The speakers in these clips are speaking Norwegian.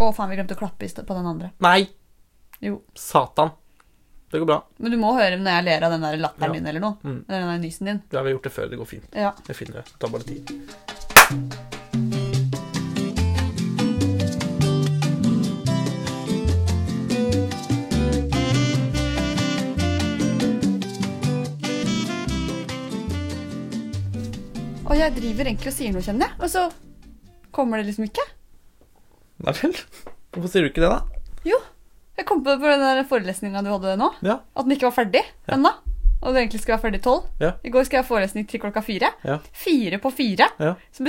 Å, faen, vi glemte å klappe på den andre. Nei! Jo. Satan. Det går bra. Men du må høre når jeg ler av den der latteren Ja. din eller noe. Mm. Eller den der nysen din. Ja, vi har gjort det før. Det går fint. Ja. Jeg finner det. Det tar bare tid. Og jeg driver egentlig og sier noe, kjenner jeg. Og så kommer det liksom ikke. Nei vel? Hvorfor sier du ikke det, da? Jo. Jeg kom på det på den forelesninga du hadde nå. Ja. At den ikke var ferdig Ja. ennå. Og det egentlig skulle være ferdig tolv. Ja. I går skal jeg ha forelesning til klokka fire. Ja. Fire på fire. Ja. Så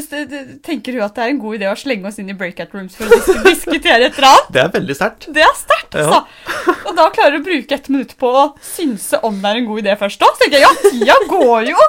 tenker hun at det er en god idé å slenge oss inn i breakout rooms for å disk diskutere et eller annet. Det er veldig sterkt. Det er sterkt, altså. Og da klarer du å bruke et minutt på å synse om det er en god idé først òg. Så tenker jeg ja, tida går jo.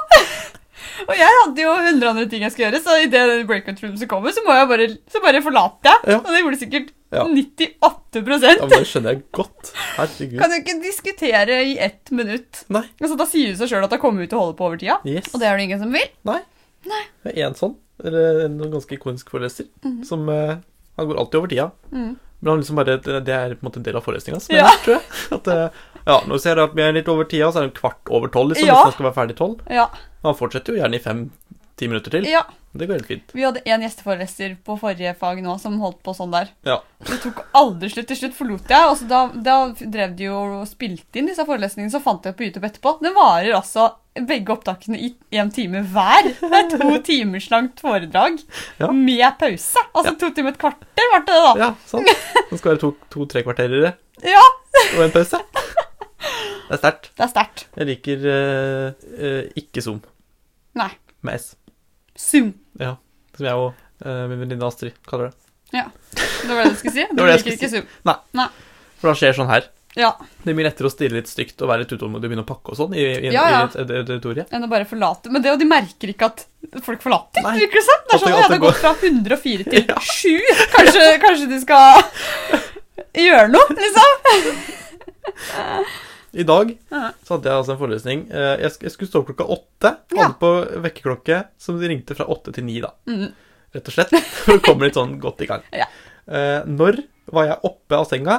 Og jeg hadde jo 100 andre ting jeg skulle gjøre, så idet breakout roomset kommer, så, må jeg bare, så bare forlater jeg. Ja. Og det gjorde sikkert Ja. 98% Ja, men det skjønner jeg godt. Herregud. Kan du ikke diskutere i ett minutt? Nei. Altså, da sier du seg sjøl at det kommer ut til å holde på over tida. Yes. Og det er det ingen som vil. Nei. Nei. Det er en sånn, eller en ganske ikonisk foreleser, som uh, Han går alltid over tida. Mm. Men han liksom bare, det er på en måte en del av forelesninga, som Ja. tror jeg. At, eh, ja, nå ser jeg at vi er litt over tida, så er det en kvart over tolv, liksom, Ja. hvis man skal være ferdig tolv. Ja. Han fortsetter jo gjerne i fem-ti minutter til. ja. Det går helt fint. Vi hadde en gjesteforeleser på forrige fag nå som holdt på sånn der. Ja. Det tok aldri slutt. Til slutt forlot jeg. Og så da, da drev de jo og spilte inn disse forelesningene, så fant jeg på YouTube etterpå. Det varer altså begge opptakene i én time hver. Det er to timers langt foredrag Ja. med pause. Altså to timer et kvarter ble det, da. Ja, sant. Det skal være to-tre kvarter i det. Ja, og en pause. Det er sterkt. det er sterkt. Jeg liker uh, uh, ikke Zoom Nei. med S. Zoom. Ja. Som jeg og uh, min venninne Astrid kaller det. Ja. Det var det du skulle si? Du var det jeg liker ikke si. Zoom. For da skjer sånn her. Ja. Det er mye lettere å stille litt stygt og være litt utålmodig og begynne å pakke og sånn i, i, Ja, ja. i et auditorium. Enn å bare forlate. Men det, og de merker ikke at folk forlater. Nei. Virker det som. Det er At det- sånn, at ja, det går gått fra 104 til 7. Kanskje, kanskje de skal gjøre noe, liksom? I dag Ja. så hadde jeg altså en forelesning. Eh, Jeg, skulle stå klokka åtte. Ja. Hadde på vekkerklokke som ringte fra åtte til ni, da. Mm. Rett og slett. For å komme litt sånn godt i gang. Ja. Eh, når var jeg oppe av senga?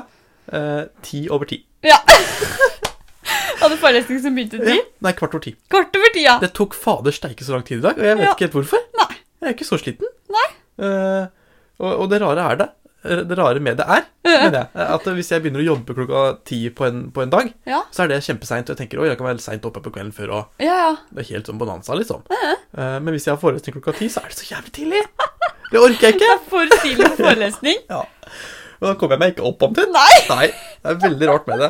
Eh, ti over ti. Ja. Hadde forelesning som begynte Ja. ti. Nei, kvart over ti. Kvart over ti, ja. Det tok fader steike så lang tid i dag, og jeg vet Ja. ikke helt hvorfor. Nei. Jeg er ikke så sliten. Nei. Og, og det rare er det. Eh, Det rare med det er mener jeg, at hvis jeg begynner å jobbe klokka ti på en, på en dag, Ja. så er det kjempeseint. Og jeg tenker oi, jeg kan være seint oppe på kvelden før, og Ja, ja. det er helt sånn bonanza, liksom. Eh, men hvis jeg har forelesning klokka ti, så er det så jævlig tidlig. Det orker jeg ikke. Det er for tidlig for forelesning. Ja. Og da kommer jeg meg ikke opp omtrent. Nei. Nei. Det er veldig rart med det.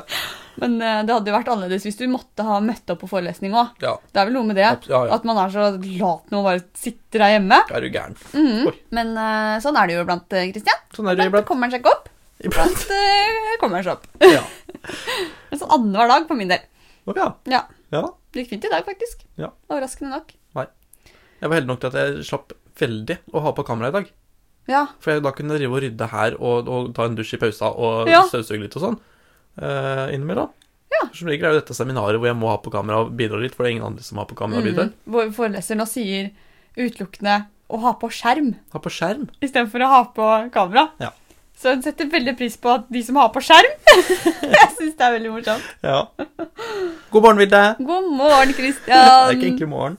Men eh, det hadde jo vært annerledes hvis du måtte ha møtt opp på forelesning òg. Ja, Det er vel noe med det. Ja, ja. At man er så lat når man bare sitter der hjemme. er du gæren. Mm. Men eh, sånn er det jo iblant, Kristian. Sånn er det Iblant kommer han seg ikke opp. iblant. Eh, kommer han seg opp. Ja. Men sånn annenhver dag for min del. Oh, ja. Ja. Det gikk fint i dag, faktisk. Ja. Overraskende nok. Nei. Jeg var heldig nok til at jeg slapp veldig å ha på kamera i dag. Ja. For jeg da kunne drive og rydde her og, og ta en dusj i pausa og Ja. støvsuge litt og sånn. Uh, innimellom. Ja. Som regel er jo dette seminaret hvor jeg må ha på kamera og bidra litt, for det er ingen andre som har på kamera og bidrar. Mm. Vår foreleser nå sier utelukkende å ha på skjerm Ha på skjerm. istedenfor å ha på kamera. Ja. Så hun setter veldig pris på at de som har på skjerm. Jeg syns det er veldig morsomt. Ja. God morgen, Vilde. God morgen, Det er ikke egentlig morgen.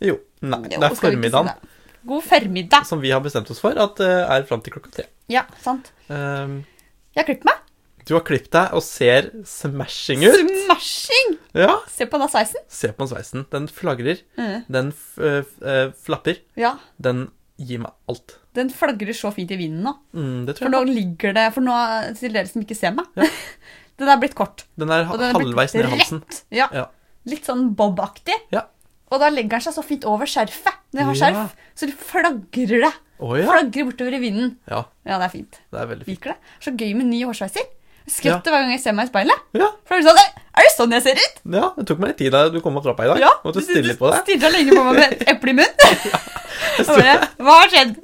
Jo. Nei, Jo, det er si formiddagen det? God formiddag. som vi har bestemt oss for at uh, er fram til klokka tre. Ja, sant. Um, Jeg har klippet meg. Du har klippet deg og ser smashing ut. Smashing! Ja. Se på den sveisen. Se på den sveisen. Den flagrer. Mm. Den f eh, flapper. Ja. Den gir meg alt. Den flagrer så fint i vinden nå. Mm, det For tror nå ligger det For nå, til dere som ikke ser meg ja. Den er blitt kort. Den er den halvveis ned i halsen. Ja. Ja. Litt sånn bob-aktig. Ja. Og da legger den seg så fint over skjerfet. Når jeg har Ja. skjerf, så det flagrer det. Oh, ja. Flagrer bortover i vinden. Ja, Ja, det er fint. det er veldig fint. Liker det. Så gøy med ny hårsveiser. Jeg ja. hver gang jeg ser meg i speilet. Ja, For det er sånn, er det sånn jeg ser ut? ja, det tok meg litt tid da du kom opp trappa i dag. Ja. Måtte stille litt på det. Stirra lenge på meg med et eple i munnen. Jeg bare, Hva har skjedd?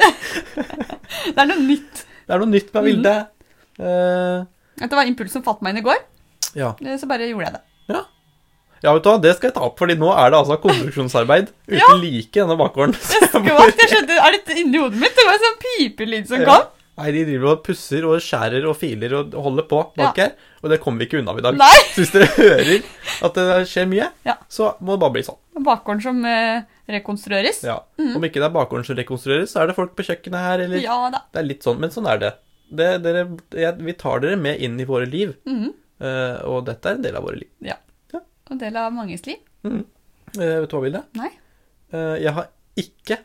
Det er noe nytt. Det er noe nytt med Vilde. Mm. At det var impulsen som falt meg inn i går, ja. så bare gjorde jeg det. ja. Ja, vet du hva, det skal jeg ta opp, fordi nå er det altså konstruksjonsarbeid uten Ja. like i denne bakgården. Jeg Skvatt, jeg skjønte, Er dette inni hodet mitt? Det var en sånn pipelyd som Ja. kom. Nei, de driver og pusser og skjærer og filer og holder på bak her. Og det kommer vi ikke unna i dag. Nei! Så hvis dere hører at det skjer mye, Ja. så må det bare bli sånn. Bakgården som eh, rekonstrueres. Ja. Om ikke det er bakgården som rekonstrueres, så er det folk på kjøkkenet her, eller Ja da. Det er litt sånn, men sånn er det. det dere, jeg, vi tar dere med inn i våre liv, Mm. Uh, og dette er en del av våre liv. Ja. Og del av manges liv. Mm. Uh, vet du hva, Vilde? Nei. Uh, jeg har ikke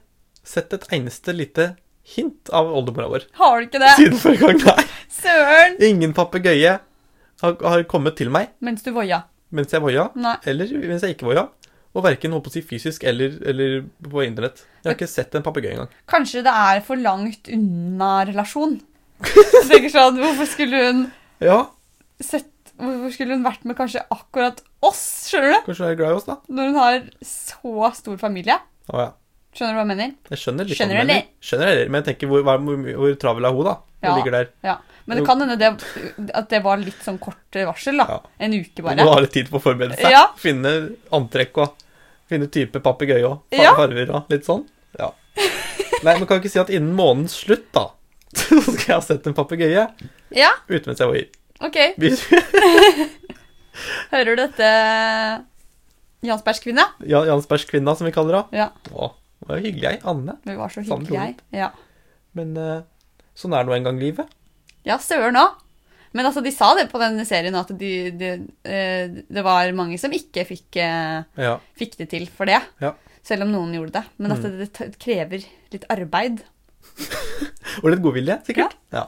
sett et eneste lite hint av oldemora vår Har du ikke det? siden forrige gang. Nei. Søren! Ingen papegøye har, har kommet til meg Mens du voia. mens jeg voia, Nei. eller mens jeg ikke voia. Og verken holdt på å si fysisk eller, eller på internett. Jeg har ikke sett en papegøye engang. Kanskje det er for langt unna relasjon. Jeg tenker sånn, Hvorfor skulle hun Ja, sett Hvorfor skulle hun vært med kanskje akkurat oss, skjønner du? kanskje hun er glad i oss, da. Når hun har så stor familie. Å ja. Skjønner du hva jeg mener? Jeg skjønner litt Skjønner hva du du mener. Skjønner jeg, men jeg tenker hvor, hvor, hvor, hvor travel er hun, da? Hun Ja. ligger der. Ja. Men det kan hende det, at det var litt sånn kort varsel, da. Ja. En uke Hun bare. må ha litt tid på å forberede seg. Ja. Finne antrekk og finne type papegøye og farger og litt sånn. Ja. Nei, men kan ikke si at innen månedens slutt, da, så skal jeg ha sett en papegøye Ja, ute mens jeg voier. OK. Hører du dette, Jansbergskvinna? Ja, Jansbergskvinna, som vi kaller henne. Ja. Å, var jo hyggelig, jeg. Anne. Vi var så hyggelig, jeg. Ja. Men eh, sånn er nå en gang livet. Ja, søren òg. Men altså, de sa det på denne serien at de, de, eh, det var mange som ikke fikk, eh, Ja. fikk det til for det. Ja. Selv om noen gjorde det. Men at Mm. det, det krever litt arbeid. Og litt godvilje, sikkert. Ja.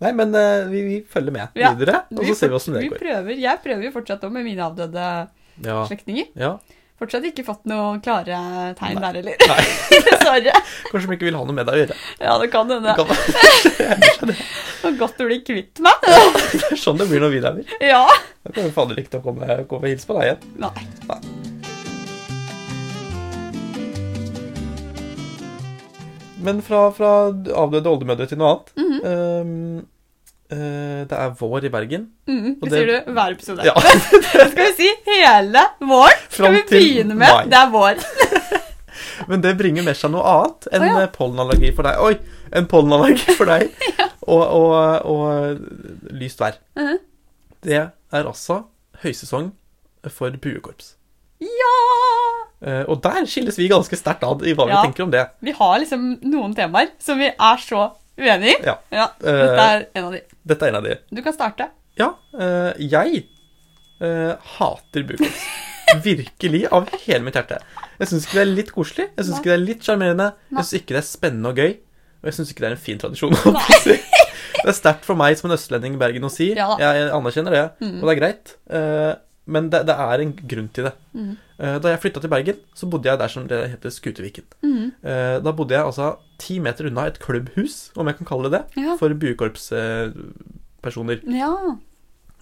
Nei, men vi, vi følger med videre, og så ser vi åssen det går. prøver, jeg prøver jo fortsatt òg med mine avdøde Ja. slektninger. ja. Fortsatt ikke fått noen klare tegn Nei. der heller. Nei, Dessverre. kanskje de ikke vil ha noe med deg å gjøre. Ja, det kan hende. Var godt du blir kvitt meg. Det er sånn det blir når vi lever. Ja. Da kommer fader ikke til å komme, komme og hilse på deg igjen. Nei. Men fra, fra avdøde oldemødre til noe annet. Mm -hmm. eh, det er vår i Bergen. Mm, det det- sier du hver episode. Ja, Skal vi si hele våren? Skal vi begynne med mai. Det er vår. Men det bringer med seg noe annet enn oh, ja. eh, pollenallergi for deg. Oi! En pollenallergi for deg. og, og, og lyst vær. Mhm. Det er altså høysesong for buekorps. Ja! Eh, og der skilles vi ganske sterkt ad i hva Ja. vi tenker om det. Vi har liksom noen temaer som vi er så uenig i. Ja. Ja, Eh, Dette er en av de. Dette er en av de. Du kan starte. Ja, eh, jeg eh, hater buekorps. Virkelig, av hele mitt hjerte. Jeg syns ikke det er litt koselig, jeg syns ikke det er litt sjarmerende, jeg syns ikke det er spennende og gøy, og jeg syns ikke det er en fin tradisjon. Det er sterkt for meg som en østlending i Bergen å si. Ja jeg anerkjenner det, og det er greit. Men det, det er en grunn til det. Mhm. Eh, da jeg flytta til Bergen, så bodde jeg der som det heter Skuteviken. Mhm. Eh, da bodde jeg altså ti meter unna et klubbhus, om jeg kan kalle det det, Ja. for buekorpspersoner. ja.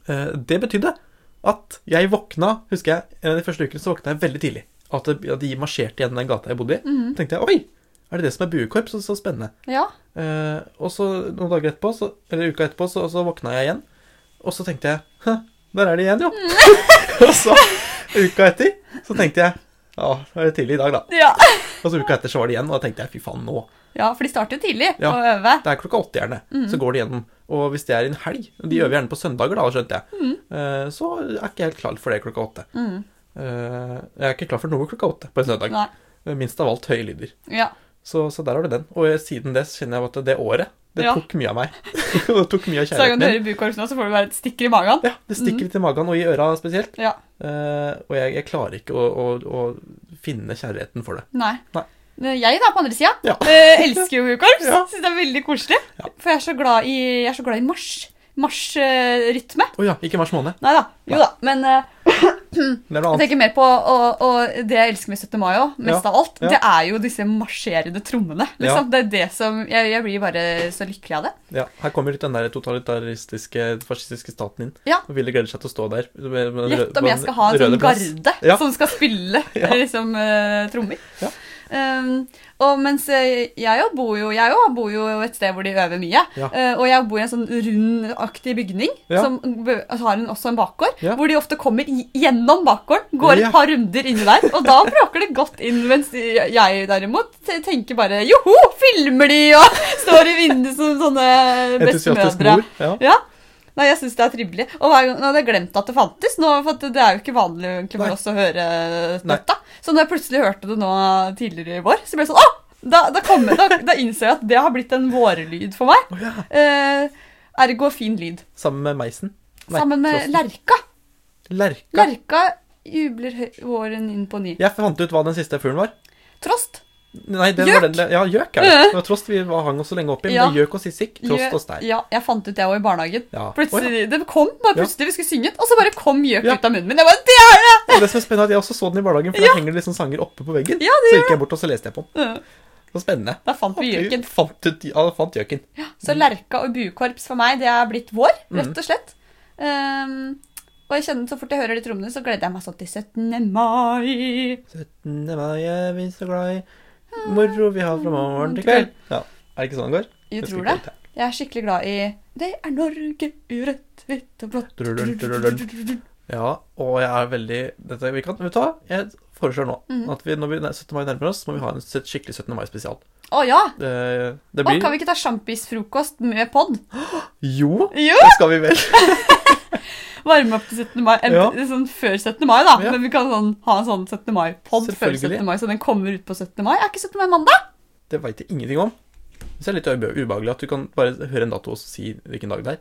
Eh, Det betydde at jeg våkna Husker jeg, en av de første ukene så våkna jeg veldig tidlig. At, de marsjerte gjennom den gata jeg bodde i. Mm. tenkte jeg oi, er det det som er buekorps? Så, så spennende. ja. Og så noen dager etterpå, så, eller uka etterpå, så, så våkna jeg igjen. Og så tenkte jeg der er de igjen, jo. og så, uka etter, så tenkte jeg Ja, da er det tidlig i dag, da. Ja. Og så uka etter så var det igjen, og da tenkte jeg fy faen, nå. ja, for de starter jo tidlig Ja. å øve. Det er klokka åtte gjerne. Mm. Så går de gjennom. Og hvis det er en helg, og de øver gjerne på søndager, da, skjønte jeg, Mhm. eh, så er jeg ikke helt klar for det klokka åtte. Mhm. Eh, jeg er ikke klar for noe klokka åtte på en søndag. Nei. Minst av alt høye lyder. Ja. Så, så der har du den. Og siden det kjenner jeg at det året, det Ja. tok mye av meg. det tok mye av Så hver gang du min. hører bukorps nå, så får du bare et stikker i magen. Ja, det stikker litt i magen, og i øra spesielt. Ja. Uh, og jeg, jeg klarer ikke å, å, å finne kjærligheten for det. Nei. Nei. Jeg da, på andre sida, Ja. uh, elsker jo bukorps. Ja. Syns det er veldig koselig. Ja. For jeg er så glad i, så glad i marsj. Marsjrytme. Å ja, ikke mars måned. Nei da. Jo da. Men jeg tenker mer på og, og det jeg elsker med 17. mai òg, mest Ja. av alt, Ja. det er jo disse marsjerende trommene. Liksom. Det er det som jeg, jeg blir bare så lykkelig av det. Ja, her kommer den der totalitaristiske, fascistiske staten inn. Ja. Og Ville gleder seg til å stå der. Gjett om jeg skal ha en sånn garde Ja. som skal spille Ja. liksom, uh, trommer. Ja. Um, Og mens eh, jeg jo bor jo, jeg jo bor jo et sted hvor de øver mye. Ja. Uh, og jeg bor i en sånn rundaktig bygning Ja. som har en, også en bakgård. Ja. Hvor de ofte kommer gjennom bakgården, går et par runder inni der. Og da bråker det godt inn, mens jeg derimot tenker bare joho, filmer de og står i vinduet som sånne bestemødre. Ja. Ja. Nei, jeg syns det er trivelig. Og hver gang, nå hadde jeg glemt at det fantes. Nå, for det er jo ikke vanlig egentlig for oss å høre dette. Så når jeg plutselig hørte det nå tidligere i vår, så ble jeg sånn Å! Da, da, kom, da, da innså jeg at det har blitt en vårlyd for meg. Oh, ja. Eh, ergo fin lyd. Sammen med meisen. Nei, Sammen med trossen. lerka. Lerka. Lerka jubler våren inn på ny. Jeg fant ut hva den siste fuglen var. Trost. Nei, den Gjøk. Var den, ja, gjøk er det. Det var trost vi hang oss så lenge oppi. Men Ja. er gjøk og sissik, trost gjøk. og stein. Ja, jeg fant ut det òg i barnehagen. Ja. Ja. Plutselig, Det kom bare Ja. plutselig vi skulle synge, og så bare kom gjøk Ja. ut av munnen min. Jeg bare, det er det! Og det som er spennende, at jeg også så den i barnehagen, for der henger det liksom sanger oppe på veggen. Ja, det så gikk jeg bort og så leste jeg på den. Ja. Så spennende. Da fant vi gjøken. Fant ut, ja, fant gjøken. Så lerka og bukorps for meg, det er blitt vår, Mm. rett og slett. Ehm, og jeg kjenner så fort jeg hører de trommene, så gleder jeg meg sånn til 17. mai. 17. mai er vi så glad i. Moro vi har fra morgen til kveld. Ja, Er det ikke sånn det går? Jeg tror det. Jeg er skikkelig glad i Det er Norge urett, hvitt og blått. Ja, og jeg er veldig dette, vi kan, Vet du hva? Jeg foreslår nå Mhm. at vi, når vi 17. mai nærmer oss, må vi ha en skikkelig 17. mai-spesial. Å ja! Det, det blir kan vi ikke ta sjampisfrokost med pod? Jo, Jo! det skal vi vel. Varme opp til 17. mai. En, Ja. Sånn før 17. mai, da. Ja. Men vi kan sånn, ha en sånn 17. mai-pod før 17. mai, så den kommer ut på 17. mai. Er ikke 17. mai mandag? Det veit jeg ingenting om. Det er litt ubehagelig at du kan bare høre en dato og si hvilken dag det er.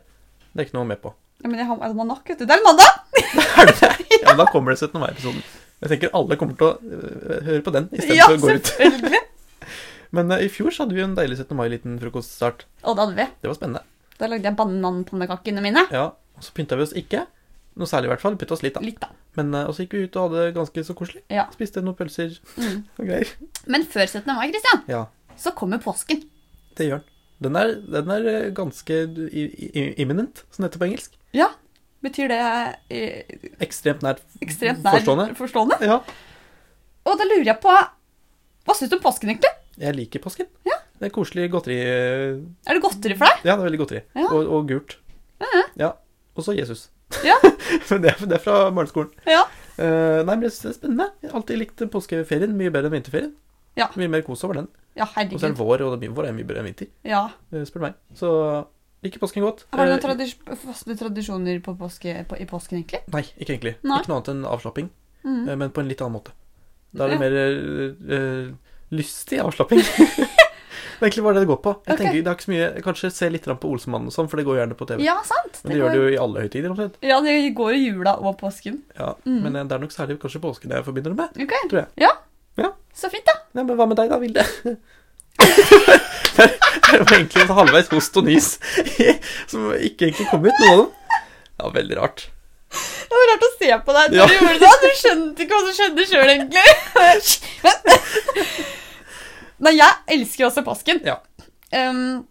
Det er ikke noe med på. Ja, men jeg har almanakk, vet du. Det er mandag! Er det det? Ja, men da kommer det 17. mai-episoden. Jeg tenker alle kommer til å øh, høre på den istedenfor Ja, å gå ut. selvfølgelig. Men uh, i fjor så hadde vi en deilig 17. mai-liten frokoststart. Og det hadde vi. Det var spennende. Da lagde jeg bananpannekakene mine. Ja, Og så pynta vi oss ikke. Noe særlig, i hvert fall. Pynta oss litt, da. Litt, da. Men øh, og så gikk vi ut og hadde det ganske så koselig. Ja. Spiste noen pølser Mm. og greier. Men før 17. mai, Christian, Ja, så kommer påsken. det gjør den. Den er, den er øh, ganske imminent, som det heter på engelsk. Ja. Betyr det eh, Ekstremt nært ekstremt nær Forstående. forstående? Ja. Og da lurer jeg på Hva syns du om påsken, egentlig? Jeg liker påsken. Ja. Det er koselig godteri øh, Er det godteri for deg? Ja, det er veldig godteri. Ja. Og, og gult. Ja. Og så Jesus. Ja. Det, er- det er fra barneskolen. Ja. Uh, nei, men det er spennende. Jeg har alltid likt påskeferien mye bedre enn vinterferien. Ja. Mye mer kos over den. Ja, Og så er det vår, og det er vår er mye bedre enn vinter, Ja. Uh, spør du meg. Så liker påsken godt. Har du noen Eh, tradis faste tradisjoner på påske, på, i påsken, egentlig? Nei, ikke egentlig. Nei. Ikke noe annet enn avslapping, Mm. men på en litt annen måte. Da er det mer eh, lystig avslapping. det er egentlig bare det det går på. Jeg okay. tenker, det er ikke så mye, Kanskje se litt på Olsemannen og sånn, for det går gjerne på TV. Ja, sant. Men det gjør det jo i alle høytider omtrent. Ja, det går i jula og påsken. Ja, Mm. Men eh, det er nok særlig kanskje påsken jeg forbinder det med. Okay. Tror jeg. Ja. Ja. Så fint, da. Ja, men hva med deg da, Vilde? det var egentlig en halvveis host og nys som ikke egentlig kom ut, noen av dem. Ja, veldig rart. Det var rart å se på deg når Ja. du gjorde det. Du skjønte ikke hva som skjedde sjøl, egentlig. Nei, jeg elsker også påsken. Ja. Um,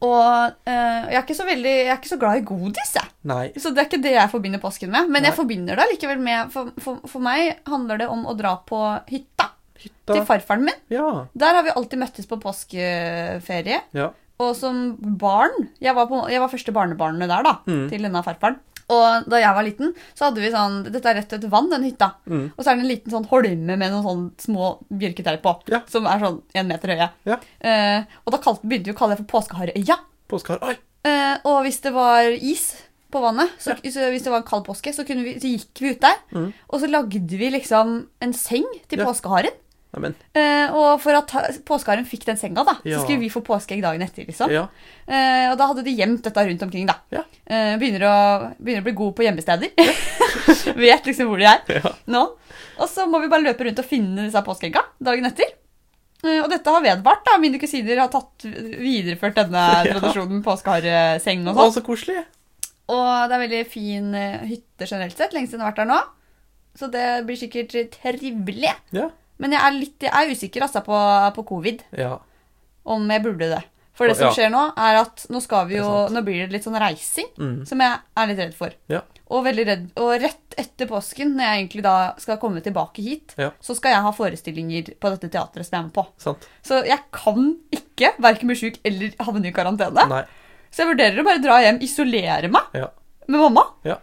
og uh, jeg, er veldig, jeg er ikke så glad i godis, jeg. Nei. Så det er ikke det jeg forbinder påsken med. Men jeg forbinder det likevel med For, for, for meg handler det om å dra på hytta Hytta. til farfaren min. Ja. Der har vi alltid møttes på påskeferie. Ja. Og som barn Jeg var, på, jeg var første barnebarnet der, da. Mm. Til denne farfaren. Og da jeg var liten, så hadde vi sånn Dette er rett ved et vann, den hytta. Mm. Og så er det en liten sånn holme med noen sånn små bjørketrær på. Ja. Som er sånn én meter høye. Ja. Eh, og da kalte, begynte vi å kalle det for Påskehareøya. Påskehar. Oi! Eh, og hvis det var is på vannet, så, så hvis det var en kald påske, så, kunne vi, så gikk vi ut der. Mm. Og så lagde vi liksom en seng til Ja. påskeharen. Neimen. Eh, og for at ha- påskeharen fikk den senga, da, Ja. så skulle vi få påskeegg dagen etter. liksom. Ja. Eh, og da hadde de gjemt dette rundt omkring. da. Ja. Eh, begynner, å, begynner å bli god på gjemmesteder. Vet liksom hvor de er nå. Og så må vi bare løpe rundt og finne disse påskeegga dagen etter. Eh, og dette har vedvart. da. Mine kusiner har tatt videreført denne tradisjonen påskehareseng og sånt sånn. så koselig. Og det er veldig fin eh, hytte generelt sett. Lenge siden jeg har vært der nå. Så det blir sikkert trivelig. Ja. Men jeg er litt jeg er usikker altså, på, på covid, Ja. om jeg burde det. For det som Ja. skjer nå, er at nå skal vi jo. Nå blir det litt sånn reising, Mm. som jeg er litt redd for. Ja. Og redd. Og rett etter påsken, når jeg egentlig da skal komme tilbake hit, Ja. så skal jeg ha forestillinger på dette teatret som jeg er med på. Sant? Så jeg kan ikke verken bli sjuk eller havne i karantene. Nei. Så jeg vurderer å bare dra hjem, isolere meg Ja. med mamma. Ja.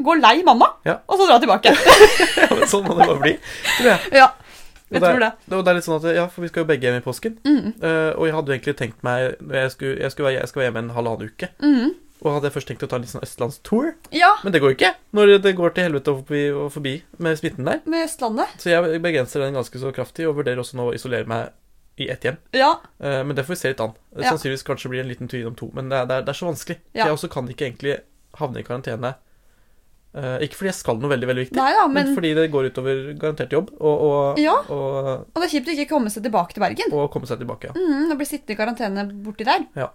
Gå lei mamma, Ja. og så dra tilbake. Sånn må det bare bli. Tror jeg. ja, jeg det, tror det. og det er litt sånn at, ja, for vi skal jo begge hjem i påsken. Mm. Uh, og jeg hadde jo egentlig tenkt meg jeg skulle, jeg skulle, være, jeg skulle være hjemme en halvannen uke. Mm. Og hadde jeg først tenkt å ta en litt sånn østlandstour. Ja, Men det går jo ikke når det går til helvete og forbi, og forbi med smitten der. med Østlandet. Så jeg begrenser den ganske så kraftig, og vurderer også nå å isolere meg i ett hjem. Ja, Uh, men det får vi se litt an. Sannsynligvis kanskje blir en liten tur innom to. Men det er, det er, det er så vanskelig. Ja. Så jeg også kan ikke egentlig havne i karantene. Eh, ikke fordi jeg skal noe veldig veldig viktig, Neida, men, men fordi det går utover garantert jobb. Og, og, Ja. og, Og det er kjipt å ikke komme seg tilbake til Bergen. og komme seg tilbake. Ja. Mm, og bli sittende i karantene borti der. Ja.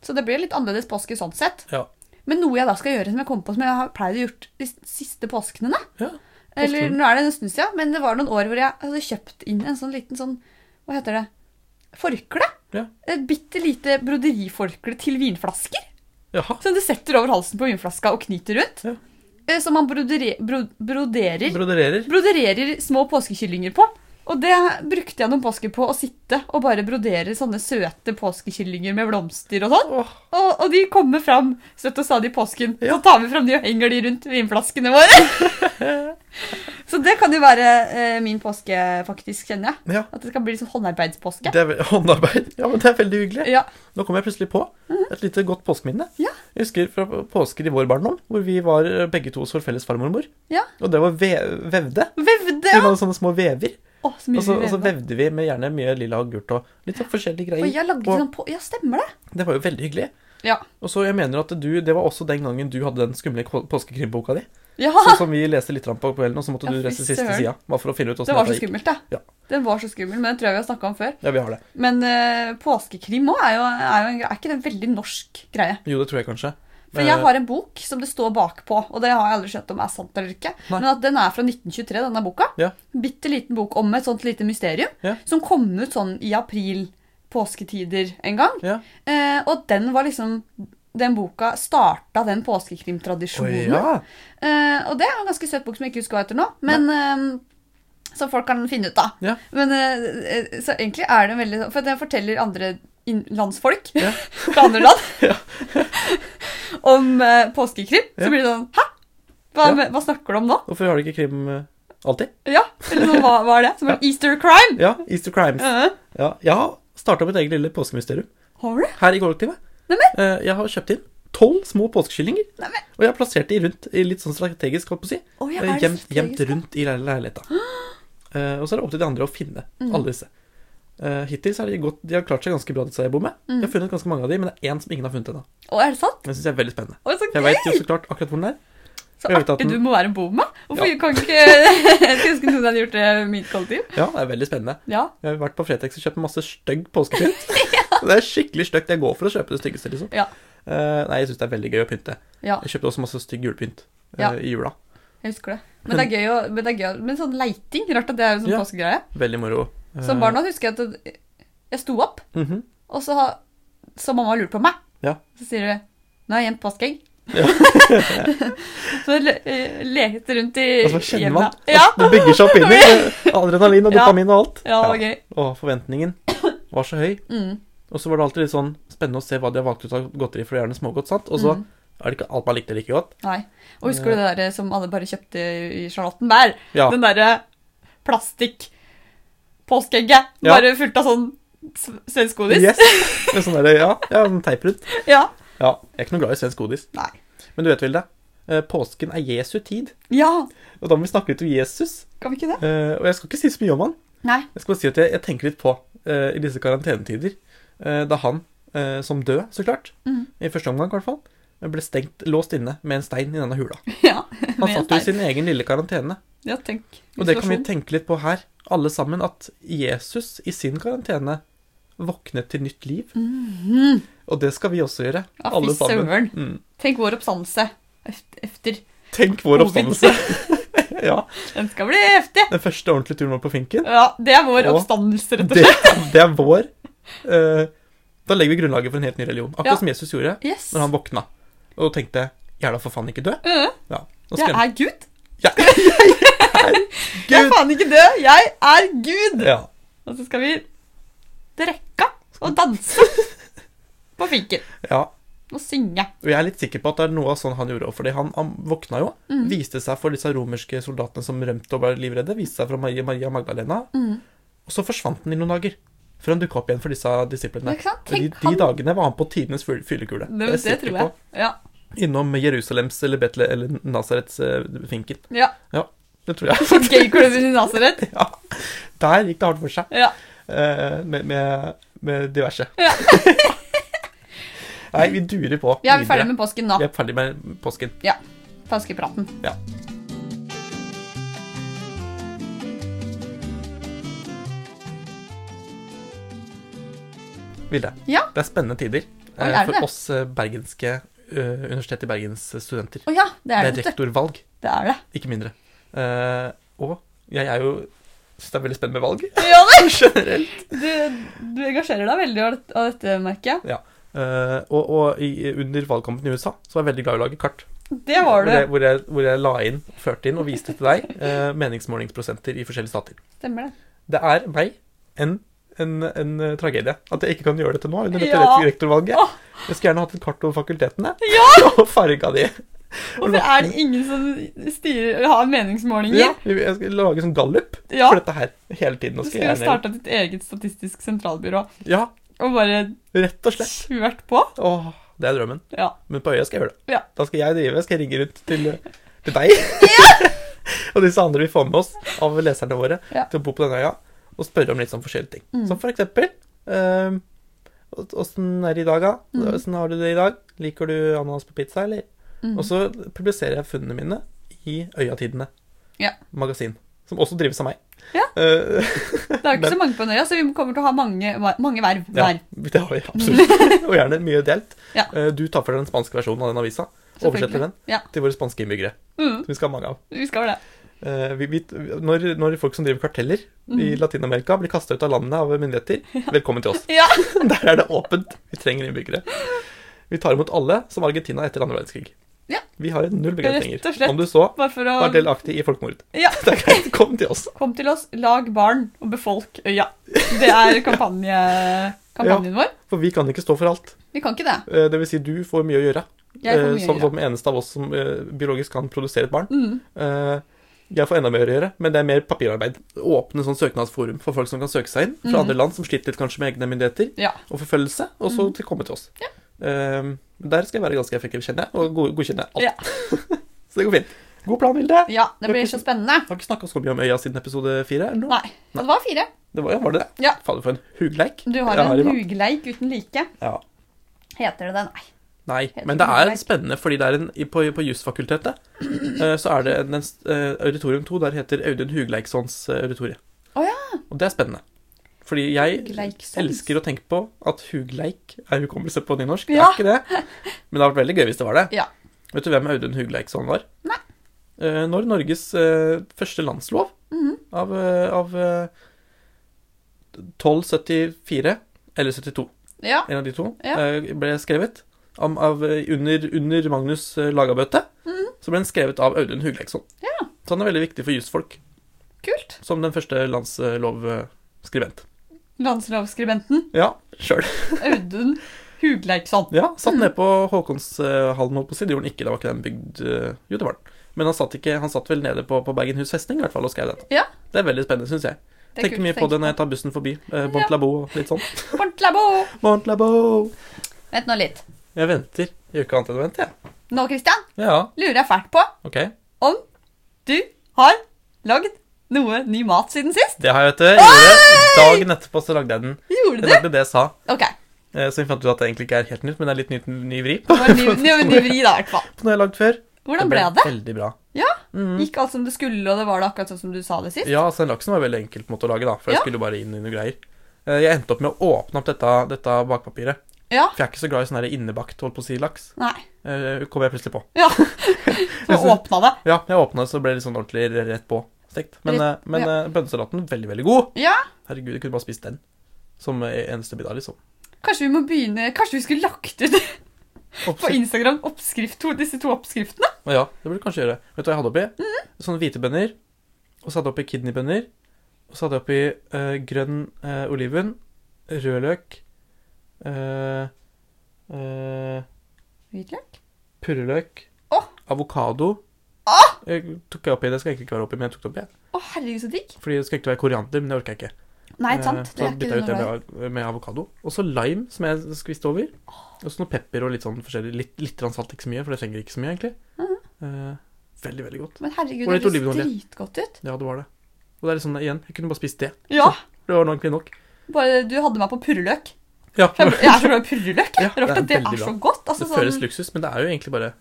Så det blir litt annerledes påske sånn sett. Ja. Men noe jeg da skal gjøre som jeg kom på som jeg har pleid å gjøre de siste påskene. Ja, Eller nå er det en stund siden, men det var noen år hvor jeg hadde kjøpt inn en sånn liten sånn Hva heter det? Forkle. Ja. Et bitte lite broderiforkle til vinflasker. Jaha. Som du setter over halsen på vinflaska og knyter rundt. Ja. Eh, Som man broderer, broderer, broderer brodererer små påskekyllinger på. Og det brukte jeg noen påsker på å sitte og bare brodere sånne søte påskekyllinger med blomster og sånn. Oh. Og, og de kommer fram støtt og stadig i påsken. Ja. Så tar vi fram de og henger de rundt vinflaskene våre. så det kan jo være eh, min påske, faktisk, kjenner jeg. ja. At det skal bli sånn håndarbeidspåske. Det er håndarbeid. Ja, men det er veldig hyggelig. Ja. Nå kom jeg plutselig på et lite godt påskeminne. Ja. Jeg husker fra påsker i vår barndom, hvor vi var eh, begge to hos vår felles farmormor. Ja. Og det var ve vevde. Vevde, Vi var sånne små vever. Å, så Og så, og så vevde. vi med gjerne mye lilla agurt og litt sånn forskjellige Og greier. jeg lagde Og sånn på Ja, stemmer det. det var jo veldig hyggelig. Ja. Og så jeg mener at du, Det var også den gangen du hadde den skumle påskekrimboka di. Ja, Så, som vi leste litt på kvelden, og så måtte Ja, du lese siste sida. Bare for å finne ut det var så skummelt, det. Ja. Den var så skummel, men det tror jeg vi har snakka om før. Ja, vi har det. Men uh, påskekrim òg er er er ikke det en veldig norsk greie? Jo, det tror jeg kanskje. For Eh, jeg har en bok som det står bakpå, og det har jeg aldri skjønt om er sant eller ikke. Nei. Men at den er fra 1923, denne boka. Ja. Bitte liten bok om et sånt lite mysterium. Ja. Som kom ut sånn i april, påsketider en gang. Ja. Eh, og den var liksom Den boka starta den påskekrimtradisjonen. ja. Eh, og det er en ganske søt bok som jeg ikke husker hva heter nå. Men eh, Som folk kan finne ut av. Men eh, eh, Så egentlig er det veldig For den forteller andre landsfolk Ja. fra andre land Ja. om uh, påskekrim. Ja. Så blir det sånn Hæ? Hva, hva snakker du om nå? Hvorfor har du ikke krim eh, alltid? Ja, eller sånn, hva, hva er det? Som en Easter crime? Ja, Easter Crimes. Eh, Ja, jeg har starta mitt eget lille påskemysterium har du? her i kollektivet. Neimen. Eh, Jeg har kjøpt inn tolv små påskekyllinger. Og jeg har plassert de rundt i litt sånn strategisk, holdt på å si. Det Gjemt, rundt i leil- leiligheta. Og så er det opp til de andre å finne Mm. alle disse. Eh, hittil så har de, gått, de har klart seg ganske bra, disse med. Mm. De har funnet ganske mange av de, men det er én som ingen har funnet ennå. Det sant? Det syns jeg er veldig spennende. Å, Jeg vet veit jo så klart akkurat hvor den er. Så artig den- du må være en bo med. Hvorfor Ja. kan ikke Jeg skulle ønske noen hadde gjort det i mitt kollektiv. Ja, det er veldig spennende. Ja. Jeg har vært på Fretex og kjøpt masse stygg påskepynt. Det er skikkelig stygt. Jeg går for å kjøpe det styggeste, liksom. Ja. Eh, nei, jeg syns det er veldig gøy å pynte. ja, Jeg kjøpte også masse stygg julepynt uh, Ja. i jula. jeg husker det. Men det er gøy å Men, det er gøy, å- men sånn leiting Rart at det er en sånn Ja. påskegreie. Veldig moro. Eh, Som barn nå husker jeg at jeg sto opp, mhm. og så, ha- så mamma lurte på meg. Ja. Så sier du 'Nå har jeg gjemt påskeegg'. Ja. så le eh, lekte rundt i Og så kjenner man hjemmet. Ja, at det bygger seg opp inni. Adrenalin og dopamin og alt. ja, det var gøy. Og forventningen var så høy. Mm. Og så var det alltid litt sånn spennende å se hva de har valgt ut av godteri for det er gjerne smågodt. sant? Og så Mm. er det ikke alt man likte like godt. Nei. Og husker du det der som alle bare kjøpte i Charlottenberg? Ja. Den derre plastikk-påskeegget. Ja. Bare fullt av sånn svensk godis. Yes. Med sånn der, ja, ja, teip rundt. Ja. Ja, jeg er ikke noe glad i svensk godis. Nei. Men du vet, Vilde, eh, påsken er Jesu tid. Ja, Og da må vi snakke litt om Jesus. kan vi ikke det? Eh, og jeg skal ikke si så mye om han. Nei. Jeg skal bare si at jeg, jeg tenker litt på eh, i disse karantenetider Da han, som død, så klart, mm. i første omgang i hvert fall, ble stengt, låst inne med en stein i denne hula. Ja. Han satt jo i sin egen lille karantene. Ja, tenk. Og det kan vi tenke litt på her, alle sammen, at Jesus i sin karantene våknet til nytt liv. Mhm. Og det skal vi også gjøre, Ja, alle sammen. søren. Mm. Tenk vår oppstandelse efter. Tenk vår oppstandelse. ja, Den skal bli heftig. Den første ordentlige turen vår på finken. Ja, det er vår Og oppstandelse, rett og slett. det er vår Uh, Da legger vi grunnlaget for en helt ny religion. Akkurat Ja. som Jesus gjorde Yes. når han våkna og tenkte Jeg er da for faen ikke død. Øh, Ja, jeg er Gud. jeg er Gud. Jeg er faen ikke død. Jeg er Gud. Ja. Og så skal vi drikke og danse på finken. ja. Og synge. Og jeg er litt sikker på at det er noe av sånn han gjorde òg. Fordi han, han våkna jo, Mm. viste seg for disse romerske soldatene som rømte og ble livredde. Viste seg fra Maria, Maria Magdalena. Mm. Og så forsvant han i noen dager. Før han dukka opp igjen for disse disiplene. De, de dagene var han på tidenes fyllekule. Det, det, det tror jeg. Ja. Innom Jerusalems eller Betle eller Nasarets uh, finken. ja. Det tror jeg. Gayklubben i Nasaret. ja. Der gikk det hardt for seg. Ja. Uh, med, med, med diverse. Ja. Nei, vi durer på. Vi er ferdig med påsken nå. Vi er ferdig med påsken. Påskepraten. Ja. Vilde, Ja. det er spennende tider Oi, eh, er det for det? oss eh, bergenske uh, Universitetet i Bergens studenter. Å ja, det Det er er det. vet rektorvalg, Det er det. ikke mindre. Uh, og jeg er jo Syns det er veldig spennende med valg Ja, det. generelt. Du, du engasjerer deg veldig av dette, av dette merket. Uh, og og i, under valgkampen i USA så var jeg veldig glad i å lage kart. Det var Hvor jeg, du. hvor, jeg, hvor jeg la inn, førte inn og viste til deg uh, meningsmålingsprosenter i forskjellige stater. Stemmer det. Det er meg en, en, en eh, tragedie at jeg ikke kan gjøre dette nå under dette Ja. rekt- rektorvalget. Jeg skulle gjerne hatt et kart over fakultetene Ja! og farga de. Hvorfor er det ingen som styrer, har meningsmålinger? Ja, jeg skal lage sånn gallup Ja. for dette her hele tiden. Du skulle gjerne starta ditt eget statistisk sentralbyrå Ja, og bare rett og slett. kjørt på. Åh, det er drømmen. Ja. Men på øya skal jeg gjøre det. Ja. Da skal jeg drive, skal jeg ringe rundt til, til deg og disse andre vi får med oss av leserne våre til å bo på denne øya, og spørre om litt sånn forskjellige ting. Mm. Som for eksempel ehm, Åssen er det i dag, da? Mm. Åssen har du det i dag? Liker du ananas på pizza, eller? Mm. Og så publiserer jeg funnene mine i Øyatidene Ja. magasin. Som også drives av meg. Ja. Uh, Det er jo ikke så mange på Nøya, så vi kommer til å ha mange, mange verv ja, der. det har vi absolutt. og gjerne mye delt. Ja. Uh, du tar for deg den spanske versjonen av den avisa. Oversetter den Ja. til våre spanske innbyggere. Mm, Som vi skal ha mange av. vi skal det. Eh, vi, vi, når, når folk som driver karteller i Mm. Latin-Amerika, blir kasta ut av landet av myndigheter, velkommen til oss. Ja. Der er det åpent. Vi trenger innbyggere. Vi tar imot alle som Argentina etter andre verdenskrig. Ja. Vi har null begrensninger. Om du så å var delaktig i folkemord. Ja. Det er greit. Kom til oss. Kom til oss, lag barn og befolk øya. Det er kampanje, kampanjen vår. For vi kan ikke stå for alt. Vi kan ikke det. Eh, Det vil si, du får mye å gjøre. Eh, mye som, å gjøre. som eneste av oss som biologisk kan produsere et barn. Mm. Jeg får enda mer å gjøre, men det er mer papirarbeid. Åpne sånn søknadsforum for folk som kan søke seg inn fra mm. andre land som sliter litt kanskje med egne myndigheter Ja. og forfølgelse, og så Mhm. til komme til oss. Eh, der skal jeg være ganske effektiv, kjenner jeg, og god godkjenne alt. Ja. så det går fint. God plan, Vilde. ja, det blir så spennende. Har ikke snakka så mye om øya siden episode fire? eller noe? Nei, det var fire. Det var, ja, var det det? Ja. Fader, for en hugleik. Du har en hugleik uten like. Ja. Heter det det? Nei. Nei, men det er spennende, fordi det er en, på, på jusfakultetet eh, så er det en, en eh, auditorium 2 der heter Audun Hugleikssons auditorium. auditorie. Å ja. Og det er spennende. Fordi jeg elsker å tenke på at hugleik er hukommelse på nynorsk. Ja. Det er ikke det. Men det hadde vært veldig gøy hvis det var det. Ja. Vet du hvem Audun Hugleiksson var? Nei. Eh, når Norges eh, første landslov av, eh, av eh, 1274 eller 72, Ja. en av de to, Ja. eh, ble skrevet av, av, eh, under, under Magnus eh, Lagabøte. Mm. Så ble den skrevet av Audun Hugleiksson. Ja. Så han er veldig viktig for jusfolk, Kult. som den første landslovskribent. Landslovskribenten? Ja, sjøl. Audun Hugleiksson. Ja, satt Mhm. ned på Håkonshallen, holdt på å si. Det gjorde han ikke, det var ikke den bygd eh, Jo, det var den. Men han satt, ikke, han satt vel nede på, på Bergenhus festning i hvert fall og skrev den. Ja. Det er veldig spennende, syns jeg. Det er Tenker kult mye på det når jeg tar bussen forbi. Eh, Ja. Labo og litt sånn. Portlabo. Bont Labo. Vent nå litt. Jeg venter. Jeg Gjør ikke annet enn å vente, jeg. Nå, Christian, Ja, lurer jeg fælt på ok. om du har lagd noe ny mat siden sist. Det har jeg, vet du. Jeg Gjorde. Dagen etterpå så lagde jeg den. Gjorde Jeg du? lagde det jeg sa. Ok. Eh, Så vi fant ut at det egentlig ikke er helt nytt, men det er litt nytt, ny vri Det var ny, ny, ny vri, da, i hvert fall. på noe jeg har lagd før. Hvordan ble det? veldig bra. Ja, Mhm. Gikk alt som det skulle, og det var det akkurat sånn som du sa det sist? Ja, altså den laksen var veldig enkelt på en måte å lage, da. For jeg skulle bare inn i noe greier. Eh, Jeg endte opp med å åpne opp dette, dette bakpapiret. Ja. For jeg er ikke så glad i sånn her innebakt, holdt på å si, laks. Nei. Eh, kom jeg plutselig på. Ja. Så åpna det. Ja, jeg åpna så ble det sånn ordentlig rett på stekt. Men, Rett- eh, men eh, bønnesalaten veldig, veldig god. Ja. Herregud, jeg kunne bare spist den. Som eh, eneste middag, liksom. Kanskje vi må begynne Kanskje vi skulle lagt ut på Oppskrift. Instagram oppskrift, to, disse to oppskriftene? Ja, det burde du kanskje gjøre. Vet du hva jeg hadde oppi? Mhm. Sånne hvite bønner. Og så hadde jeg oppi kidneybønner. Og så hadde jeg oppi eh, grønn eh, oliven, rødløk, eh, eh, Hvitløk? purreløk, Oh! avokado. Oh! Jeg tok jeg oppi, Det skal egentlig ikke være oppi, men jeg tok det oppi. jeg. Å, herregud, så digg. Fordi det skal ikke være koriander, men det orker jeg ikke. Nei, sant. Så Det er bytta jeg ut det med, med avokado. Og så lime, som jeg skviste over. Og så noe pepper og litt sånn forskjellig. Litt, litt salt, ikke så mye, for det trenger ikke så mye, egentlig. Mhm. Eh, veldig, veldig godt. Men herregud, det høres dritgodt ut. Ja, det var det. Og det er litt sånn, igjen, jeg kunne bare spist det. Ja. Det var egentlig nok. Bare du hadde meg på purreløk. Ja, Jeg er så glad i purreløk. Ja, det er det er så godt. Altså, det føles sånn, luksus, men det er jo egentlig bare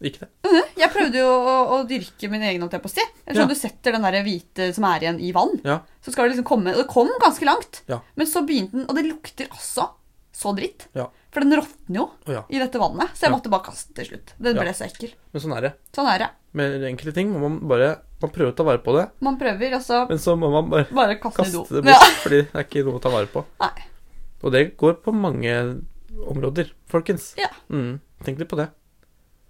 ikke det. jeg prøvde jo å, å dyrke min egen, holdt jeg på å si. Ja. Du setter den der hvite som er igjen i vann, Ja. så skal det liksom komme Og det kom ganske langt. Ja. Men så begynte den Og det lukter altså så dritt. For den råtner jo oh, i dette vannet. Så jeg måtte bare kaste til slutt. Den ble så ekkel. Men sånn er det. Sånn er det. Med enkelte ting må man bare Man prøver å ta vare på det, Man prøver, altså. men så må man bare bare kaste det kaste det bort, fordi det er ikke noe å ta vare på. Nei. Og det går på mange områder, folkens. Ja. Mm, tenk litt på det.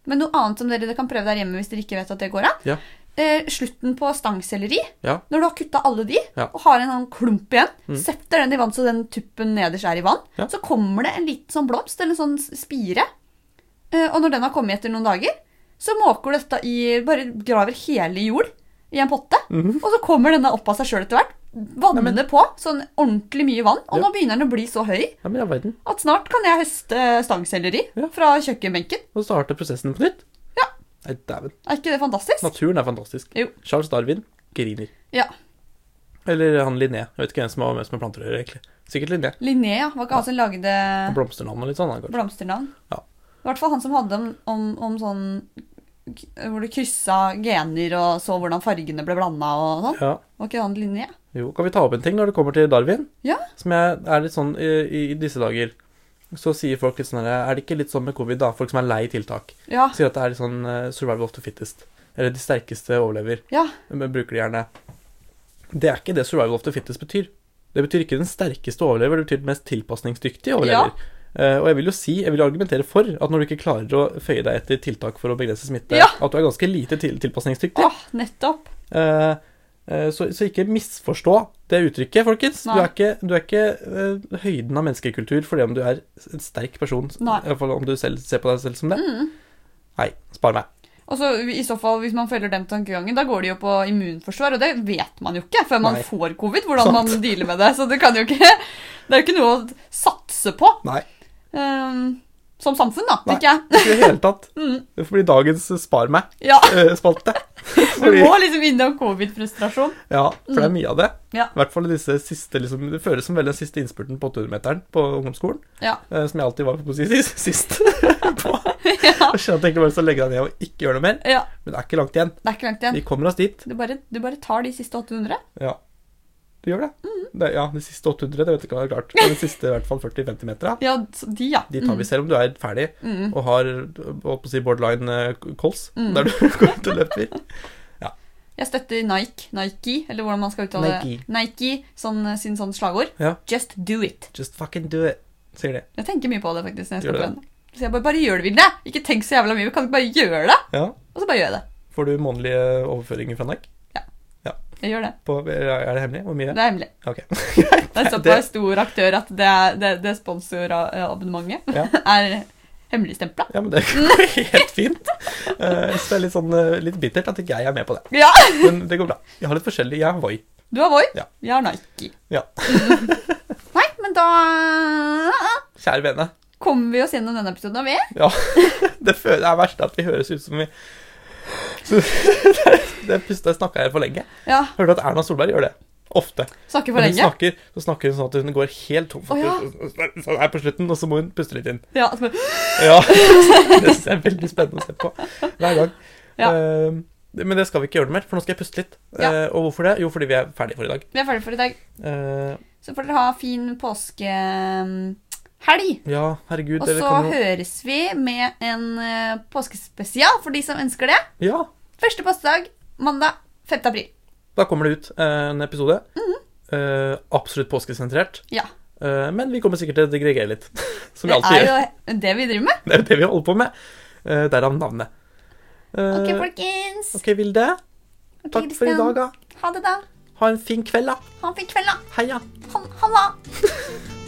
Men noe annet som dere kan prøve der hjemme hvis dere ikke vet at det går an. Ja. Eh, slutten på stangselleri. Ja. Når du har kutta alle de og har en sånn klump igjen, Mm. setter den i vann så den tuppen nederst er i vann, så kommer det en liten sånn blomst eller en sånn spire. Eh, og når den har kommet etter noen dager, så måker du dette i Bare graver hele jord i en potte. Mhm. Og så kommer denne opp av seg sjøl etter hvert. Vanner Nei, men- på sånn ordentlig mye vann. Og Ja. nå begynner den å bli så høy Ja, men i all verden. at snart kan jeg høste stangselleri Ja. fra kjøkkenbenken. Og starte prosessen på nytt. Ja. Nei, dæven. Er ikke det fantastisk? Naturen er fantastisk. Jo. Charles Darwin griner. Ja. Eller han Linné. Jeg vet ikke hvem som var mest med planter å gjøre, egentlig. Sikkert Linné. Linné, ja. Var ikke han som lagde blomsternavn og litt sånn. blomsternavn? Ja. I hvert fall han som hadde om, om, om sånn Hvor du kryssa gener og så hvordan fargene ble blanda og sånn. Ja. Var ikke det en linje? Jo, kan vi ta opp en ting når det kommer til Darwin? Ja. Som jeg er litt sånn i, i disse dager. Så sier folk litt sånn Er det ikke litt sånn med covid, da? Folk som er lei tiltak. Ja. Sier at det er litt sånn eh, survival of the fittest. Eller de sterkeste overlever. Ja. Men bruker de gjerne. Det er ikke det survival of the fittest betyr. Det betyr ikke den sterkeste overlever, det betyr den mest tilpasningsdyktige overlever. Eh, og jeg vil jo si, jeg vil argumentere for at når du ikke klarer å føye deg etter tiltak for å begrense smitte, Ja. at du er ganske lite til tilpasningsdyktig. Åh, nettopp. Eh, eh, så, så ikke misforstå det uttrykket, folkens. Du er ikke, du er ikke uh, høyden av menneskekultur fordi om du er en sterk person. Nei. Fall om du selv ser på deg selv som det. Mm. Nei, spar meg. Og så i så fall, Hvis man følger den tankegangen, da går det jo på immunforsvar, og det vet man jo ikke før man Nei. får covid. hvordan Sant. man dealer med det. Så det kan jo ikke Det er jo ikke noe å satse på Nei, ehm, som samfunn, da, Nei. tenker jeg. ikke i det hele tatt. Mm. Det får bli dagens spar meg-spalte. Vi må liksom innom covid-frustrasjon. Ja, for det er mye av det. Ja. I hvert fall disse siste liksom, Det føles som vel den siste innspurten på 800-meteren på ungdomsskolen. Ja. eh, som jeg alltid var på å si sist. sist på. ja. Jeg egentlig bare å legge deg ned og ikke gjøre noe mer. ja. Men det er ikke langt igjen. Det er ikke langt igjen. Vi kommer oss dit. Du bare, du bare tar de siste 800. Ja. Du gjør det. Mm. det ja, de siste 800, det vet jeg ikke hva er klart. Men de siste i hvert fall 40-50 metera, Ja, de, ja. de tar vi selv om du er ferdig Mm. og har holdt på å si borderline eh, kols, Mm. der du går ut og løper. Ja. Jeg støtter Nike, Nike, eller hvordan man skal uttale det. Nike, sånn, sin sånn slagord. Ja. Just do it. Just fucking do it, sier de. Jeg tenker mye på det faktisk når jeg skal trene. Så jeg bare, bare gjør det, Vilde. Ikke tenk så jævla mye. Vi kan ikke bare gjøre det. Ja. Og så bare gjør jeg det. Får du månedlige overføringer fra Nike? Jeg gjør det. På, er det hemmelig? Hvor mye? Det er hemmelig. Ok. Det er såpass stor aktør at det, det, det sponsorabonnementet Ja. er hemmeligstempla. Ja, men det går helt fint. Uh, så det er litt sånn eh, litt bittert at ikke jeg er med på det. Ja! Men det går bra. Jeg har litt forskjellig. Jeg har Voi. Du har Voi, Ja. jeg har Nike. Ja. Nei, men da Kjære vene. kommer vi oss gjennom denne episoden av vi. Ja. Det er verst at vi høres ut som vi Det, det pusta snakka her for lenge. Ja, Hørte at Erna Solberg gjør det. Ofte. snakker for Når hun lenge. snakker, så snakker hun sånn at hun går helt tom for oh, ja. Sånn her på slutten, og så må hun puste litt inn. Ja, Ja. Det syns jeg er veldig spennende å se på hver gang. Ja. Uh, men det skal vi ikke gjøre noe mer, for nå skal jeg puste litt. Ja. Eh, og hvorfor det? Jo, fordi vi er ferdige for i dag. vi er ferdige for i dag. Eh, Så får dere ha fin påskehelg. ja, herregud, Og så kan jo høres vi med en eh, påskespesial for de som ønsker det. Ja, Første påskedag mandag 5. april. da kommer det ut eh, en episode. Mhm. Eh, absolutt påskesentrert. Ja. Eh, men vi kommer sikkert til å digregere litt. Som vi Det er jo det vi driver med. Det er jo det vi holder på med. Uh, Derav navnet. Ok, folkens. ok, Vilde. Okay, Takk for i dag, da. Ha det, da. Ha en fin kveld, da. Ha en fin kveld, da. Heia. Ha- Halla.